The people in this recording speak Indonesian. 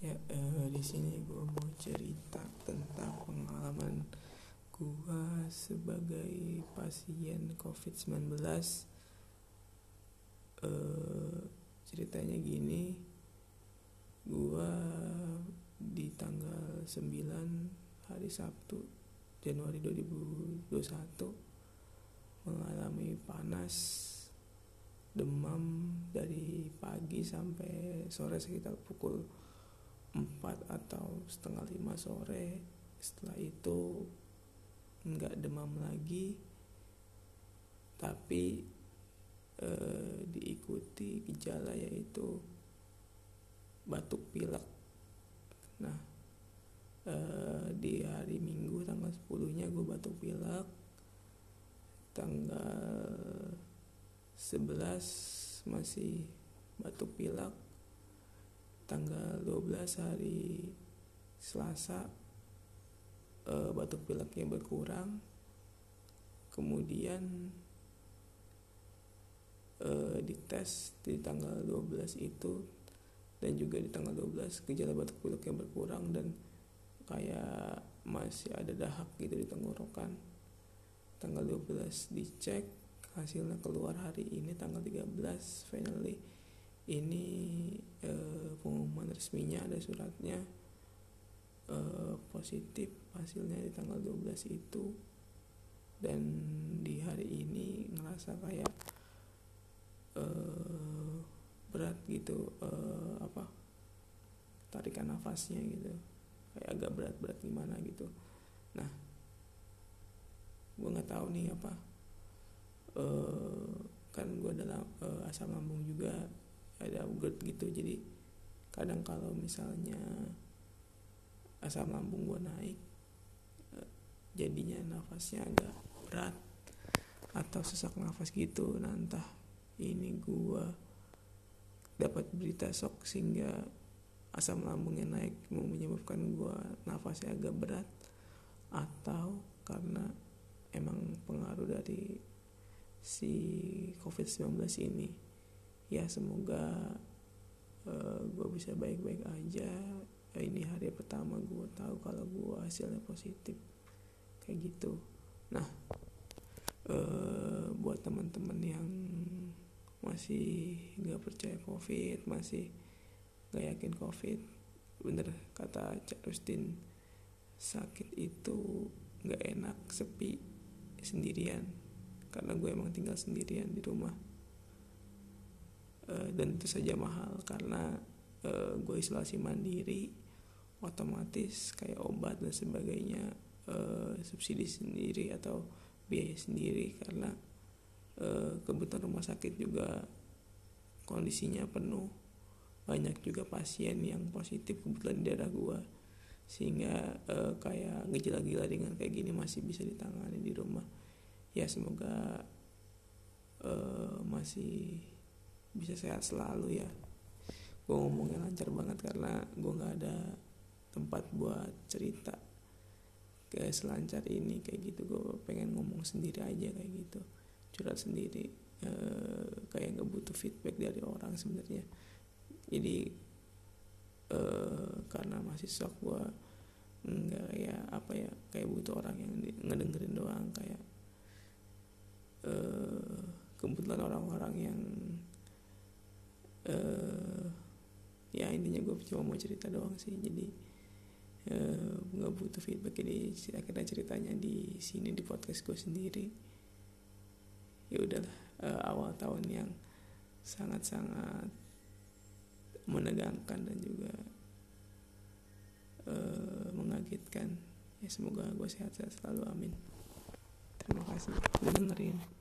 Ya, eh, di sini gue mau cerita tentang pengalaman gue sebagai pasien COVID-19. Eh, ceritanya gini, gue di tanggal 9 hari Sabtu Januari 2021 mengalami panas demam dari pagi sampai sore sekitar pukul 4 atau setengah lima sore. Setelah itu nggak demam lagi tapi eh, diikuti gejala yaitu batuk pilek. Nah eh, di hari minggu tanggal 10 nya gue batuk pilek. Tanggal 11 masih batuk pilek tanggal 12 hari Selasa e, batuk pileknya berkurang. Kemudian e, dites di tanggal 12 itu dan juga di tanggal 12 gejala batuk pileknya berkurang dan kayak masih ada dahak gitu di tenggorokan. Tanggal 12 dicek hasilnya keluar hari ini tanggal 13 finally ini eh, pengumuman resminya ada suratnya eh, positif hasilnya di tanggal 12 itu. Dan di hari ini ngerasa kayak eh, berat gitu eh, apa tarikan nafasnya gitu. Kayak agak berat-berat gimana gitu. Nah gue nggak tahu nih apa uh, kan gue dalam uh, asam lambung juga ada GERD gitu. Jadi kadang kalau misalnya asam lambung gue naik eh, jadinya nafasnya agak berat atau sesak nafas gitu. Nah ini gue dapat berita shock sehingga asam lambungnya naik menyebabkan gue nafasnya agak berat atau karena emang pengaruh dari si covid-19 ini ya semoga uh, eh, gue bisa baik-baik aja. Uh, ini hari pertama gue tahu kalau gue hasilnya positif. Kayak gitu. Nah uh, buat teman-teman yang masih nggak percaya covid masih nggak yakin covid bener kata Cak Rustin sakit itu nggak enak sepi sendirian. Karena gue emang tinggal sendirian di rumah Eh, dan itu saja mahal karena uh, gue isolasi mandiri otomatis kayak obat dan sebagainya uh, subsidi sendiri atau biaya sendiri karena uh, kebutuhan rumah sakit juga kondisinya penuh. Banyak juga pasien yang positif kebetulan di daerah gue sehingga uh, kayak gejala-gejala dengan kayak gini masih bisa ditangani di rumah. Ya semoga uh, masih bisa sehat selalu ya. Gue ngomongnya lancar banget karena gue nggak ada tempat buat cerita kayak selancar ini. Kayak gitu gue pengen ngomong sendiri aja kayak gitu. Curhat sendiri e, kayak nggak butuh feedback dari orang sebenarnya. Jadi e, karena masih shock gue nggak ya apa ya kayak butuh orang yang ngedengerin doang. Kayak e, kebetulan orang-orang yang uh, ya intinya gue cuma mau cerita doang sih. Jadi eh, nggak uh, butuh feedback jadi akhirnya ceritanya di sini di podcast gue sendiri. Ya udahlah uh, awal tahun yang sangat-sangat menegangkan dan juga uh, mengagetkan. Ya semoga gue sehat-sehat selalu. Amin. Terima kasih. Dengerin